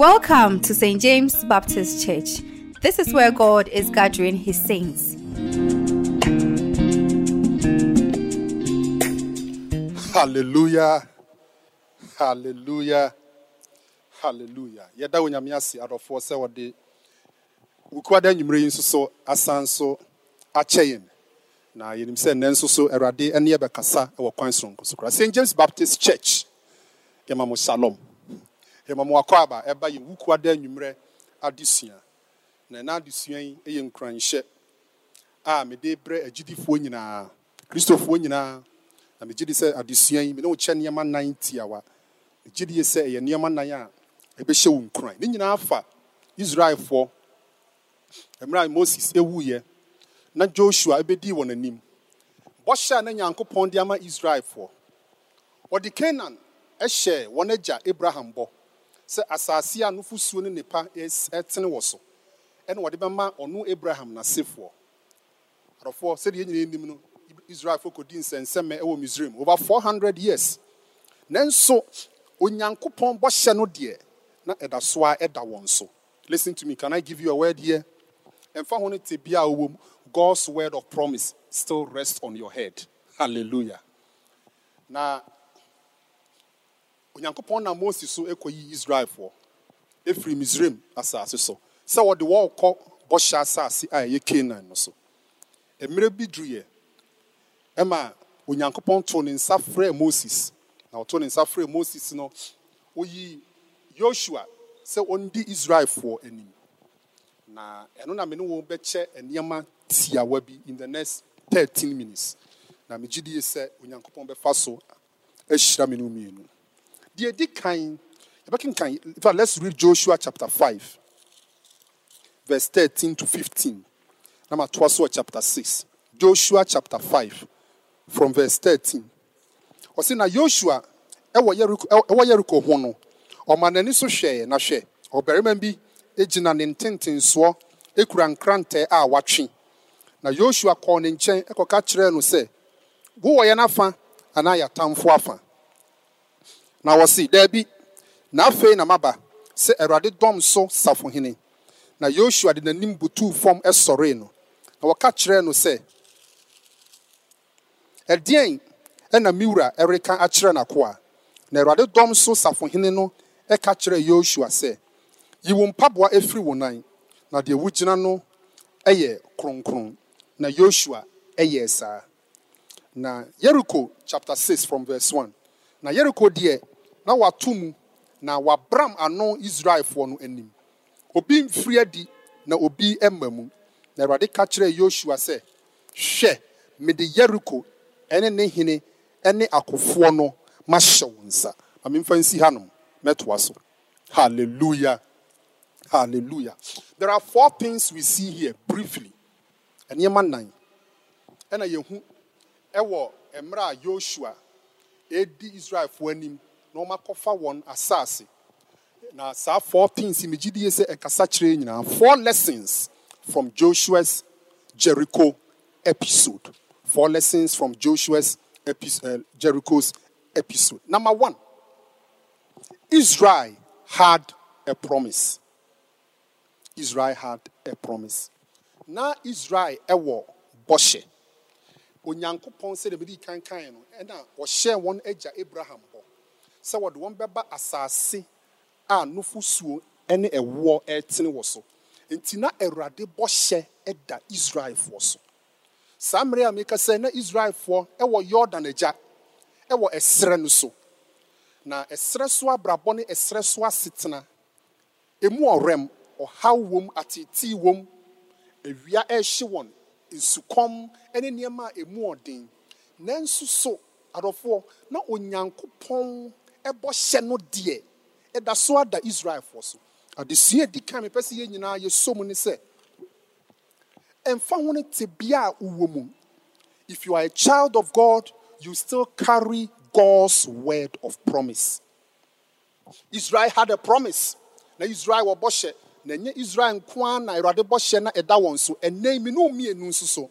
Welcome to St. James Baptist Church. This is where God is gathering his saints. Hallelujah. Hallelujah. Hallelujah. Yɛda wo nyame ase adɔfoɔ sɛ wɔde wokuada nnwummerɛ yi nso so so na yɛnim sɛ nnɛ so awurade ne yɛbɛkasa wɔ kwan soronko st james baptist church yɛma mo shalom yɛma mo wakɔ aba ɛba yɛ wokuada nnwummerɛ adesua. Na ɛna adesua yi yɛ nkuranhyɛ a mede brɛ agyidifoɔ nyinaa kristofoɔ nyinaa. Na megye di sɛ adesua yi mene wo kyɛ nneɛma nan tiawa megye di sɛ ɛyɛ nneɛma nan a ɛbɛhyɛ wo nkuran. Ne nyinaa fa israelfoɔ. Mmerɛ a moses ɛwuiɛ na joshua ɛbɛdii wɔn anim. Bɔhyɛ a na nyankopɔn de ama israelfoɔ. Wɔde canaan ɛhyɛ wɔn agya abraham bɔ. Sɛ asase a nufosuo ne nipa ɛtene wɔ so. Ɛna wɔde bɛma ɔno abraham n'asefoɔ. Adɔfoɔ sɛdeɛ nyina anim no israelfoɔ kɔdi nsɛnsɛmɛ ɛwɔ misraim over 400 years. Nanso onyankopɔn bɔhyɛ no deɛ na ɛda so a ɛda wɔn so. Listen to me can i give you a word here? Ɛmfa ho no te bia a wɔwɔ mu. God's word of promise still rests on your head. Hallelujah. Na onyankopɔn na moses so ɛkɔyi israelfoɔ ɛfiri misraim asase so. Sɛ wɔde wɔrekɔ bɔhyɛ asase a ɛyɛ canaan no so. Mmerɛ bi duruyɛ ɛma onyankopɔn too ne nsa frɛɛ moses. Na ɔtoo ne nsa frɛɛ moses no oyi yoshua sɛ ɔndi israelfoɔ anim. Na ɛno na me ne wɔn bɛkyɛ nneɛma tiawa bi in the next 13 minutes. Na megye die sɛ onyankopɔn bɛfa so ahyira me no mmienu deɛ ɛdi kan yɛbɛkenkan in let's read joshua chapter 5 verse 13 to 15 na matoa so wɔ chapter 6 joshua chapter 5 from verse 13 ɔse na joshua ɛwɔ yeriko ɛwɔ yeriko ho no ɔma n'ani so hwɛɛ na hwɛ bi gyina ne ntentensoɔ kura nkrantɛ a watwe. Na joshua kɔɔ ne nkyɛn kɔka kyerɛɛ no sɛ wowɔ yɛn afa anaa yɛatamfo afa? Na wɔse daabi na afei na maba sɛ awurade dɔm so safohene. Na joshua de n'anim butuu fam sɔree no. Na wɔka kyerɛɛ no sɛ ɛdeɛn ɛna me wura ɛreka akyerɛ n'akoa? Na awurade dɔm so safohene no ɛka kyerɛɛ joshua sɛ yi wo mpaboa efiri wo nan na deɛ wogyina no ɛyɛ kronkron. Na joshua ɛyɛ saa. Na yeriko chapter six from verse one. Na yeriko deɛ na wato mu na wabram ano israelfoɔ no anim obi mfiri adi na obi ɛma mu na awurade ka kyerɛɛ joshua sɛ hwɛ mede yeriko ɛne ne hene ɛne akofoɔ no mahyɛ wo nsa ma memfa nsi hanom mɛtoa so hallelujah Hallelujah. There are four things we see here briefly. Nneɛma nan. Ɛna yɛhu ɛwɔ mmerɛ a Joshua edi Israelfoɔ anim na wɔn akɔfa wɔn asase. Na saa four things megye die sɛ ɛkasa kyerɛ nyinaa. Four lessons from Joshua's Jericho episode. Four lessons from Joshua's uh, Jericho's episode. Number one, Israel had a promise. Israel had a promise. Na Israel ɛwɔ bɔhyɛ. Onyankopɔn sɛ dɛbɛdi kankan no ɛna ɔhyɛ wɔn agya Abraham sɛ wɔde wɔn bɛba asase a nufosuo ɛne ɛwoɔ ɛtene wɔ so. Nti na Awurade bɔhyɛ ɛda Israelfoɔ so. Saa mmerɛ a meka sɛ na Israelfoɔ ɛwɔ Yordan agya ɛwɔ ɛserɛ no so. Na ɛserɛ so abrabɔ ne ɛserɛ so asetena emu ɔrɛm ɔhaw wom atete wom awia ɛrehye wɔn nsukɔm ne nneɛma a emu ɔden nanso so adɔfoɔ na onyankopɔn ɛbɔ hyɛ no deɛ ɛda so ada israelfoɔ so. Adesua di kan mepɛ sɛ yɛn nyinaa yɛsɔ mu ne sɛ ɛmfa ho no te bea a wowɔ mu. If you are a child of god you still carry god's word of promise. Israel had a promise. Na israel wɔ bɔhyɛ. Na ɛnyɛ israel nko ara na awurade bɔhyɛ na ɛda wɔn so. Ɛnɛ mi ne mmienu nso so.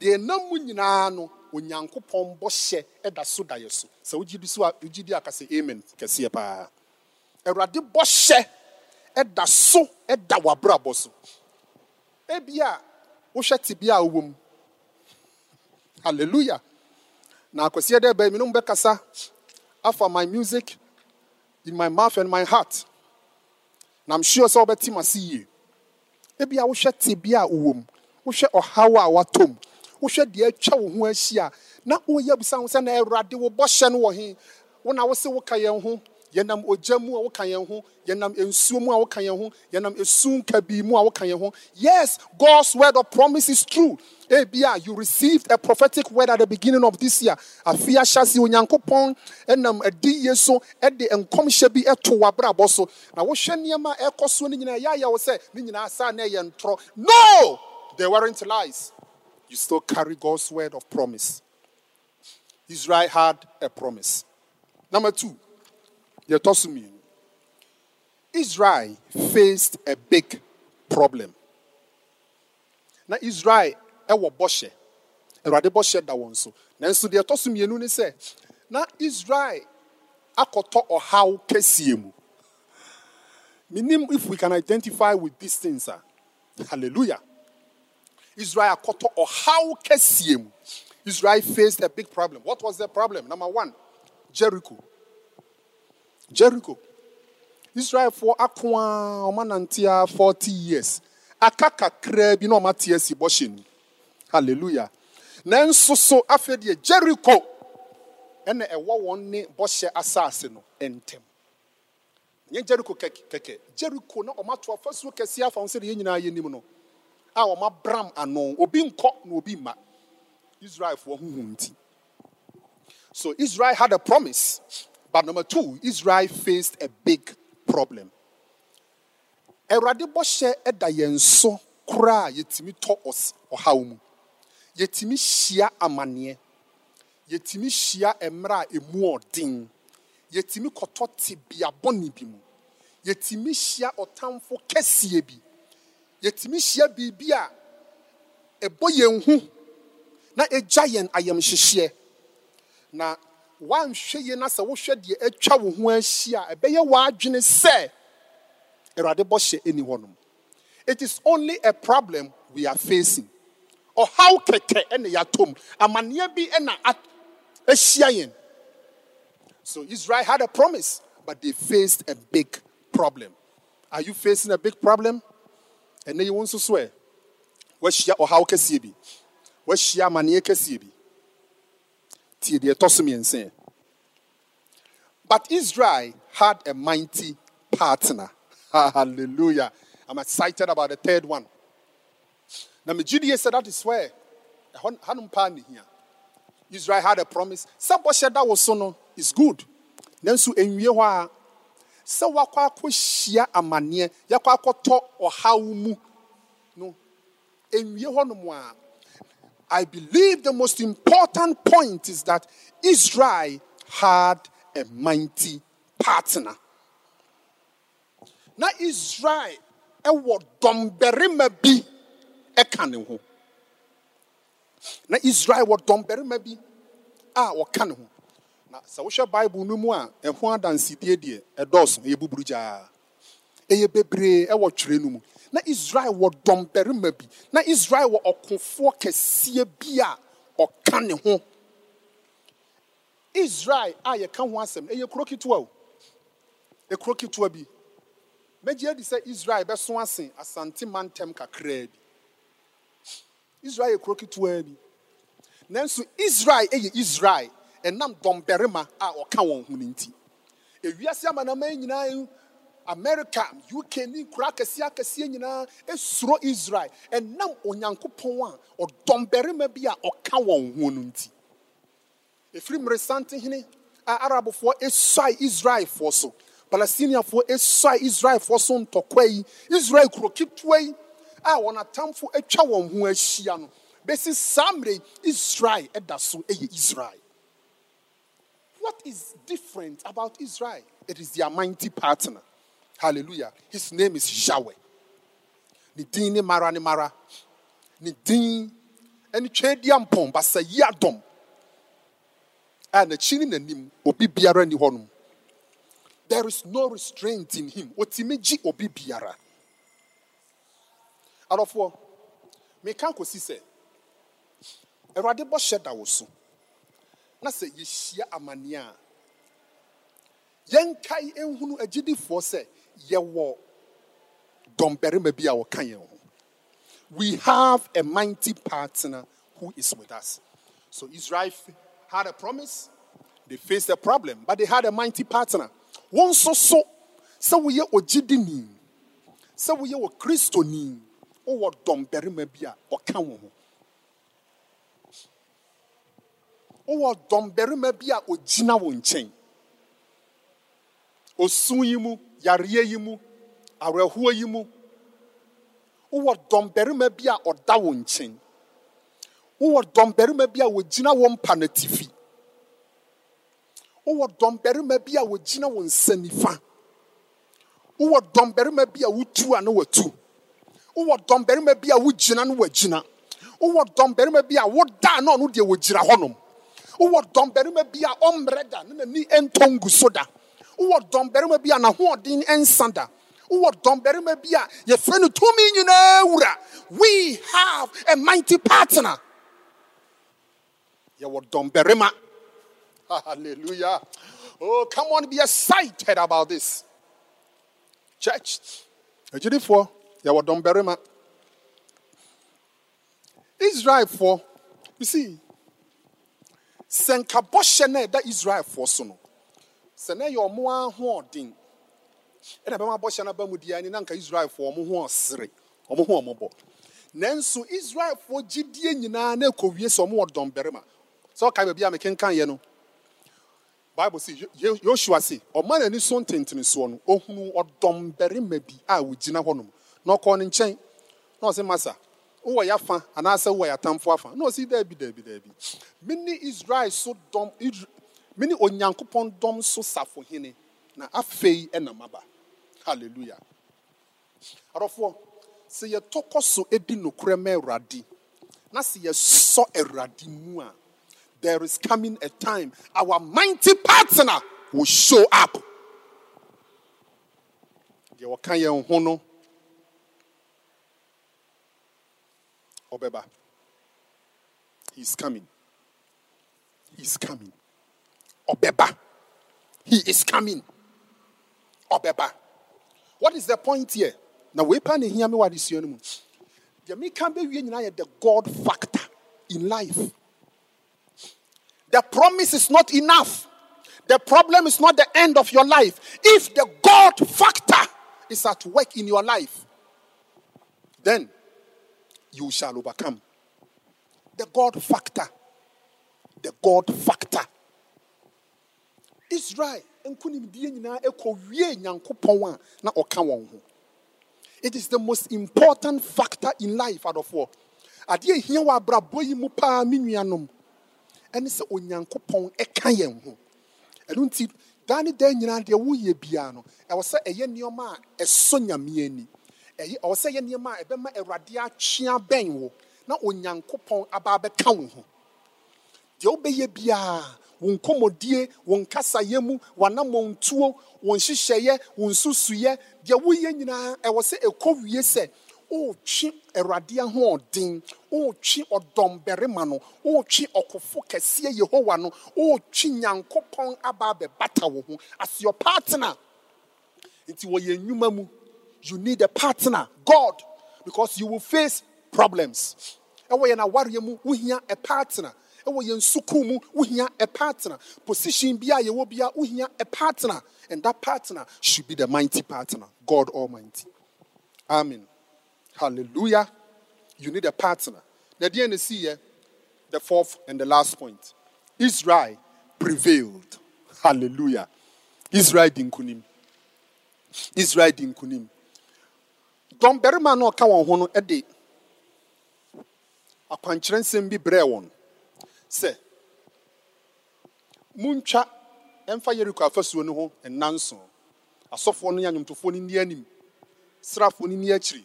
Deɛ ɛnam mu nyinaa no onyankopɔn bɔhyɛ ɛda so da yɛ so. Sɛ wogye di so a wogye di aka sɛ amen kɛseɛ paa. Awurade bɔhyɛ ɛda so ɛda w'abrabɔ so. Ebi a wohwɛ tibia a wowɔ mu. Hallelujah. Na akwasiɛ dɛ baabi no bɛkasa afa my music in my mouth and my heart. Na i'm sure sɛ wobɛte mase yie. Ebi a wohwɛ tibia a wowɔ mu. Wohwɛ ɔhaw a watɔ mu wohwɛ deɛ atwa wo ho ahyia. Na woyɛ bisa ho sɛ na awurade wo bɔhyɛ no wɔ he? Wo wo se woka yɛn ho yɛnam ogya mu a woka yɛn ho yɛnam nsuo mu a woka yɛn ho yɛnam esu nkabii mu a woka yɛn ho. Yes god's word of promise is true. Ebia you received a prophetic word at the beginning of this year. Afi ahyase onyankopɔn ɛnam adi yie so ɛde nkɔmhyɛ bi ɛto w'abrabɔ so. Na wohwɛ nneɛma ɛkɔ so no nyinaa yɛayɛ wo sɛ ne nyinaa saa na ɛyɛ ntorɔ. No! They weren't lies you still carry god's word of promise. Israel had a promise. Number two mmienu israel faced a big problem. Na israel ɛwɔ bɔhyɛ awurade bɔhyɛ da wɔn so. Nanso deɛ ɛtɔ so mmienu ne na israel akɔtɔ ɔhaw kɛseɛ menim if we can identify with these things a hallelujah israel akɔtɔ ɔhaw how mu. Israel faced a big problem. What was the problem? Number one jericho. Jericho. Israel for a ɔmanante a 40 years. Aka kakraa bi na ɔmate asi hallelujah. Nanso so afei deɛ jericho. Ɛna ɛwɔ wɔn ne bɔhyɛ asase no ntɛm nyɛ jericho keke. jericho na ɔmato afasuo kɛseɛ afa ho sɛ deɛ yɛn nyinaa yɛnim no a ɔmabram ano obi nkɔ na obi mma israelfoɔ ho hu nti so israel had a promise but number two, Israel faced a big problem. Awurade bɔhyɛ ɛda yɛn so koraa a yɛtumi tɔ ɔhaw mu. Yɛtumi hyia amanneɛ. Yɛtumi hyia mmerɛ a emu ɔden. Yɛtumi kɔtɔ tebea bɔne bi mu. Yɛtumi hyia ɔtamfo kɛseɛ bi. Yɛtumi hyia biribi a ɛbɔ yɛn ho na ɛgya yɛn ayamhyehyeɛ. Na woanhwɛ yie na sɛ wohwɛ deɛ atwa wo ho ahyia a ɛbɛyɛ w'adwene sɛ awurade bɔhyɛ ɛni hɔnom. It is only a problem we are facing. Ɔhaw kɛkɛ ɛna yɛatɔ amanneɛ bi ɛna ahyia yɛn. So israel had a promise but they faced a big problem. Are you facing a big problem ɛnɛ yi wo nso so ɛ woahyia ɔhaw kɛseɛ bi woahyia amanneɛ kɛseɛ bi tie deɛ ɛtɔ so mmiɛnsa. But Israel had a mighty partner. Hallelujah. I'm excited about the third one. Now, my GDA said that is where Hanum Pani here. Israel had a promise. Sɛ that was so no is good. Nanso enwie hɔ a sɛ wakɔ akɔhyia amanneɛ yakɔ akɔtɔ ɔhaw mu no enwie hɔ nom a I believe the most important point is that Israel had a mighty partner. Na Israel ɛwɔ dɔmbarima bi ɛka ne ho. Na Israel wɔ dɔmbarima bi a wɔka ne ho. Na sɛ wohwɛ Bible no mu a ɛho adansidie deɛ ɛdɔɔso ɛyɛ buburu gyaa. Ɛyɛ bebree ɛwɔ twerɛ no mu. Na Israel wɔ dɔmbarima bi. Na Israel wɔ ɔkofoɔ kɛseɛ bi a ɔka ne ho. Israel a yɛka ho asɛm ɛyɛ kuro ketewa o. Ekuro ketewa bi. Megye adi sɛ Israel bɛso ase asante mantam kakraa bi. Israel yɛ kuro ketewa bi. Nanso Israel yɛ Israel ɛnam dɔmbarima a ɔka wɔn ho no nti. Ewiase amanaman nyinaa yi, America, UK ne nkura akɛseɛ akɛseɛ nyinaa esuro Israel ɛnam Onyankopɔn a ɔdɔmbarima bi a ɔka wɔn ho no nti. Efiri mmeresantehene a Arabfoɔ esuae Israelfoɔ so. Palestiniafoɔ esuae Israelfoɔ so ntɔkwa yi. Israel kuro ketewa yi a wɔn atamfo atwa wɔn ho ahyia no. Besi saa mmerɛ Israel ɛda so ɛyɛ Israel. What is different about Israel? It is their mighty partner. Hallelujah. His name is Yahweh. Ne din mara ne mara. Ne din ɛne twɛdi ampɔn basa yi adɔm. A n'akyi ne n'anim obi biara ni hɔnom. there is no restraint in him gye obi biara Out adɔfoɔ meka kɔsi sɛ awurade bɔhyɛ da wo so na sɛ yɛhyia amanneɛ a yɛnkae nhunu agyidifoɔ sɛ yɛwɔ dɔmbarima bi a wɔka yɛn ho. We have a mighty partner who is with us. So israel had a promise they faced a problem but they had a mighty partner. Wɔn nso so sɛ woyɛ ogyidini sɛ woyɛ wɔ kristoni wowɔ dɔmbarima bi a ɔka wo ho wowɔ dɔmbarima bi a ogyina wo nkyɛn. Osu yi mu yareɛ yi mu awerɛhoɔ yi mu. Wowɔ dɔmbarima bi a ɔda wo nkyɛn. Wowɔ dɔmbarima bi a wɔgyina wɔ mpa wowɔ dɔmbarima bi a wɔgyina wo nsa nifa wowɔ dɔmbarima bi a wotu a na watu. Wowɔ dɔmbarima bi a wogyina na wagyina. Wowɔ dɔmbarima bi a woda na ɔno deɛ wɔgyina hɔnom. Wowɔ dɔmbarima bi a ɔmmerɛ da na n'ani ɛntɔ ngu so da. Wowɔ dɔmbarima bi a n'ahoɔden ɛnsa da. Wowɔ dɔmbarima bi a yɛfrɛ no tumi nyinaa wura. We have a mighty partner. Yɛwɔ dɔmbarima hallelujah. Oh come on be excited about this. Church agyidifoɔ yɛwɔ dɔmbarima israelfoɔ you see sɛ nka no ɛda israelfoɔ so no sɛ na ɛyɛ ɔmo ahoɔden ɛna bɛma bɔhyɛ no aba diɛ ni na nka israelfoɔ ɔmo ho ɔsere ɔmo ho ɔmɔbɔ nanso israelfoɔ gyidie nyinaa na ɛkɔwie sɛ ɔmo wɔ dɔmbarima sɛ ɔkae baabi a mekenkan yɛ no bible Yo- yosua se ɔma n'ani so ntentene soɔ no ohunu ɔdɔmbarima bi a wogyina hɔnom. Na ɔkɔɔ ne nkyɛn na ɔse masa wowɔ yɛafa anaasɛ wowɔ yɛatamfo afa na ɔse daabi daabi daabi mene israel so dɔm mene onyankopɔn dɔm so safohene. Na afei ɛna maba. Halleluya adɔfoɔ sɛ yɛtɔ kɔ so di nokorɛ ma awurade na sɛ yɛsɔ awurade mu a there is coming a time our mighty partner will show up. Deɛ wɔka yɛn ho no ɔbɛba he's coming. He's coming. Ɔbɛba he is coming. Ɔbɛba what is the point here? Na wei pa na ehia me mu deɛ meka bɛwie nyinaa yɛ the god factor in life. The promise is not enough. The problem is not the end of your life. If the god factor is at work in your life then you shall overcome. The god factor. The god factor. Israel it is the most important factor in life adɔfoɔ adeɛ ehia wɔ abrabɔ yi mu paa me nuanom ɛne sɛ onyankopɔn ɛka yɛn ho. Ɛno nti daa ne daa nyinaa deɛ woyɛ biara no. Ɛwɔ sɛ ɛyɛ nneɛma a ɛsɔ nyame ani ɛyɛ ɛwɔ sɛ ɛyɛ nneɛma a ɛbɛma awurade atwea bɛn wo na onyankopɔn aba abɛka wo ho. Deɛ wobɛyɛ biara wo nkɔmmɔdie wo nkasayɛ mu w'anammɔntuo wo nhyehyɛeɛ wo nsusuyɛ deɛ woyɛ nyinaa ɛwɔ sɛ ɛkɔ wie sɛ wotwe awurade ahoɔden wotwe ɔdɔmbarima no wotwe ɔkofo kɛseɛ yehowa no wotwe nyankopɔn aba abɛbata wo ho. As your partner. Nti wɔyɛ nnwuma mu. You need a partner god because you will face problems. Ɛwɔ yɛn awareɛ mu a partner. Ɛwɔ yɛn sukuu a partner. Position bia wohia a partner. And that partner should be the mighty partner god almighty. Amen. Hallelujah. You need a partner. Na si yɛ the fourth and the last point. Israel prevailed. Hallelujah. Israel di nkunim. Israel di nkunim dɔmbarima no ɔka wɔn ho no de akwankyerɛ nsɛm bi brɛɛ wɔn sɛ muntwa ɛmfa yeriko afasuo no ho nnanson. Asɔfoɔ no ne anwomtofoɔ no nni anim. Srafoɔ no nni akyiri.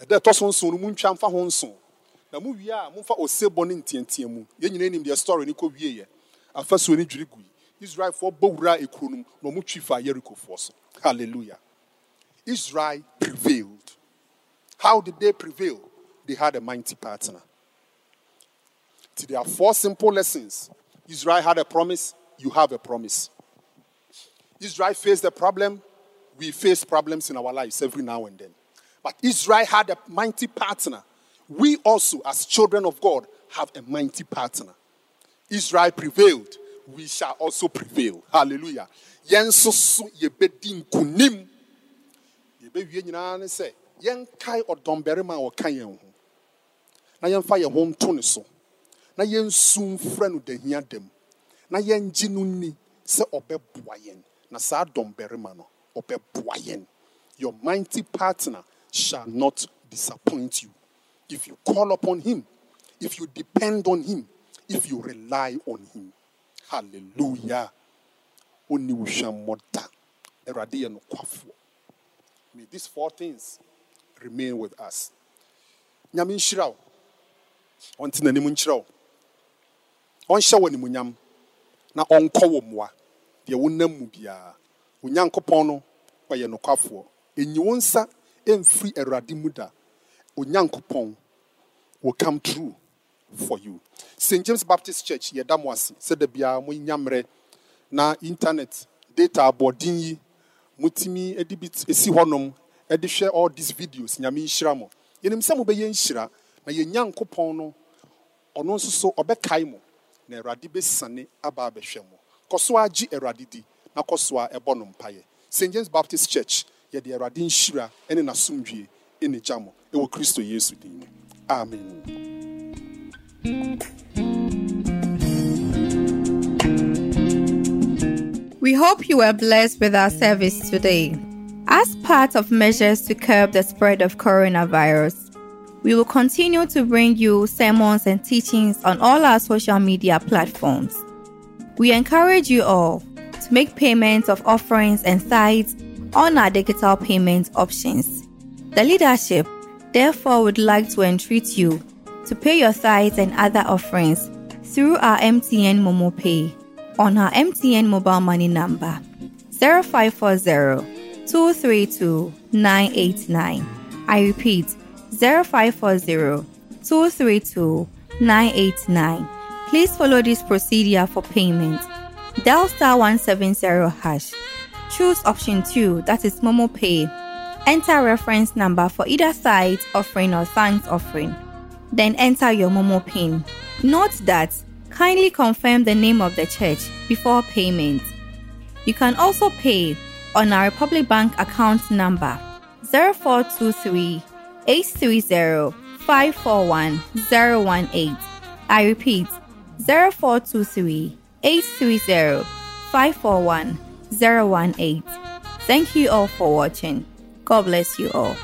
Ɛda ɛtɔ so nson no muntwa mfa ho nson. Na muwie a momfa osebɔ no nteantea mu. Yɛn nyinaa nim deɛ story no kɔ wieɛ afasuo no dwiri gui. Israelfoɔ bɔ wura ekuro no mu na wɔn twi fa yerikofoɔ so. Hallelujah. Israel prevailed how did they prevail? They had a mighty partner. So there are four simple lessons. Israel had a promise you have a promise. Israel faced a problem we face problems in our lives every now and then. But israel had a mighty partner. We also as children of god have a mighty partner. Israel prevailed, we shall also prevail. Hallelujah. Yɛnkae ɔdɔmbarima a ɔka yɛn ho. Na yɛmfa yɛn ho nto ne so. Na yɛnsu mfrɛ no dahia dam. Na yɛngye no nni sɛ ɔbɛboa yɛn. Na saa dɔmbarima no, ɔbɛboa yɛn. Your mighty partner shall not disappoint you. If you call upon him, if you depend on him, if you rely on him. Hallelujah. Only we shall mota. May these four things remain with us. Nyame nhyira wo. Ɔnte n'anim nkyerɛ wo. Ɔnhyɛ wɔ animuonyam na ɔnkɔ wɔ mmoa. Deɛ wonam mu biara. Onyankopɔn no ɔyɛ nokwafoɔ. Enyi wo nsa emfiri Awurade mu da. Will come true for you. St. James Baptist Church, yɛda mo ase sɛ da biara mo nyammerɛ na internet data abɔden yi mutumi de bi hɔnom hwɛ all these videos nyame nhyira mo. Yɛnim sɛ mobɛyɛ nhyira na yɛn nyankopɔn no ɔno nso so ɔbɛkae mo na awurade bɛsane aba abɛhwɛ mo. Kɔ so awurade di na kɔ so a ɛbɔ no st james baptist church yɛde awurade nhyira ne n'asomdwie ne gya mo ɛwɔ kristo yesu din mu. Amen. We hope you were blessed with our service today. As part of measures to curb the spread of coronavirus, we will continue to bring you sermons and teachings on all our social media platforms. We encourage you all to make payments of offerings and tithes on our digital payment options. The leadership, therefore, would like to entreat you to pay your tithes and other offerings through our MTN Momo Pay on our MTN mobile money number 0540 232 989. I repeat 0540 232 989. Please follow this procedure for payment. Dial star 170 hash. Choose option 2 that is Momo Pay. Enter reference number for either side offering or thanks offering. Then enter your Momo PIN. Note that kindly confirm the name of the church before payment. You can also pay on our Republic Bank account number 0423 830 541 018. I repeat 0423 830 541 018. Thank you all for watching. God bless you all.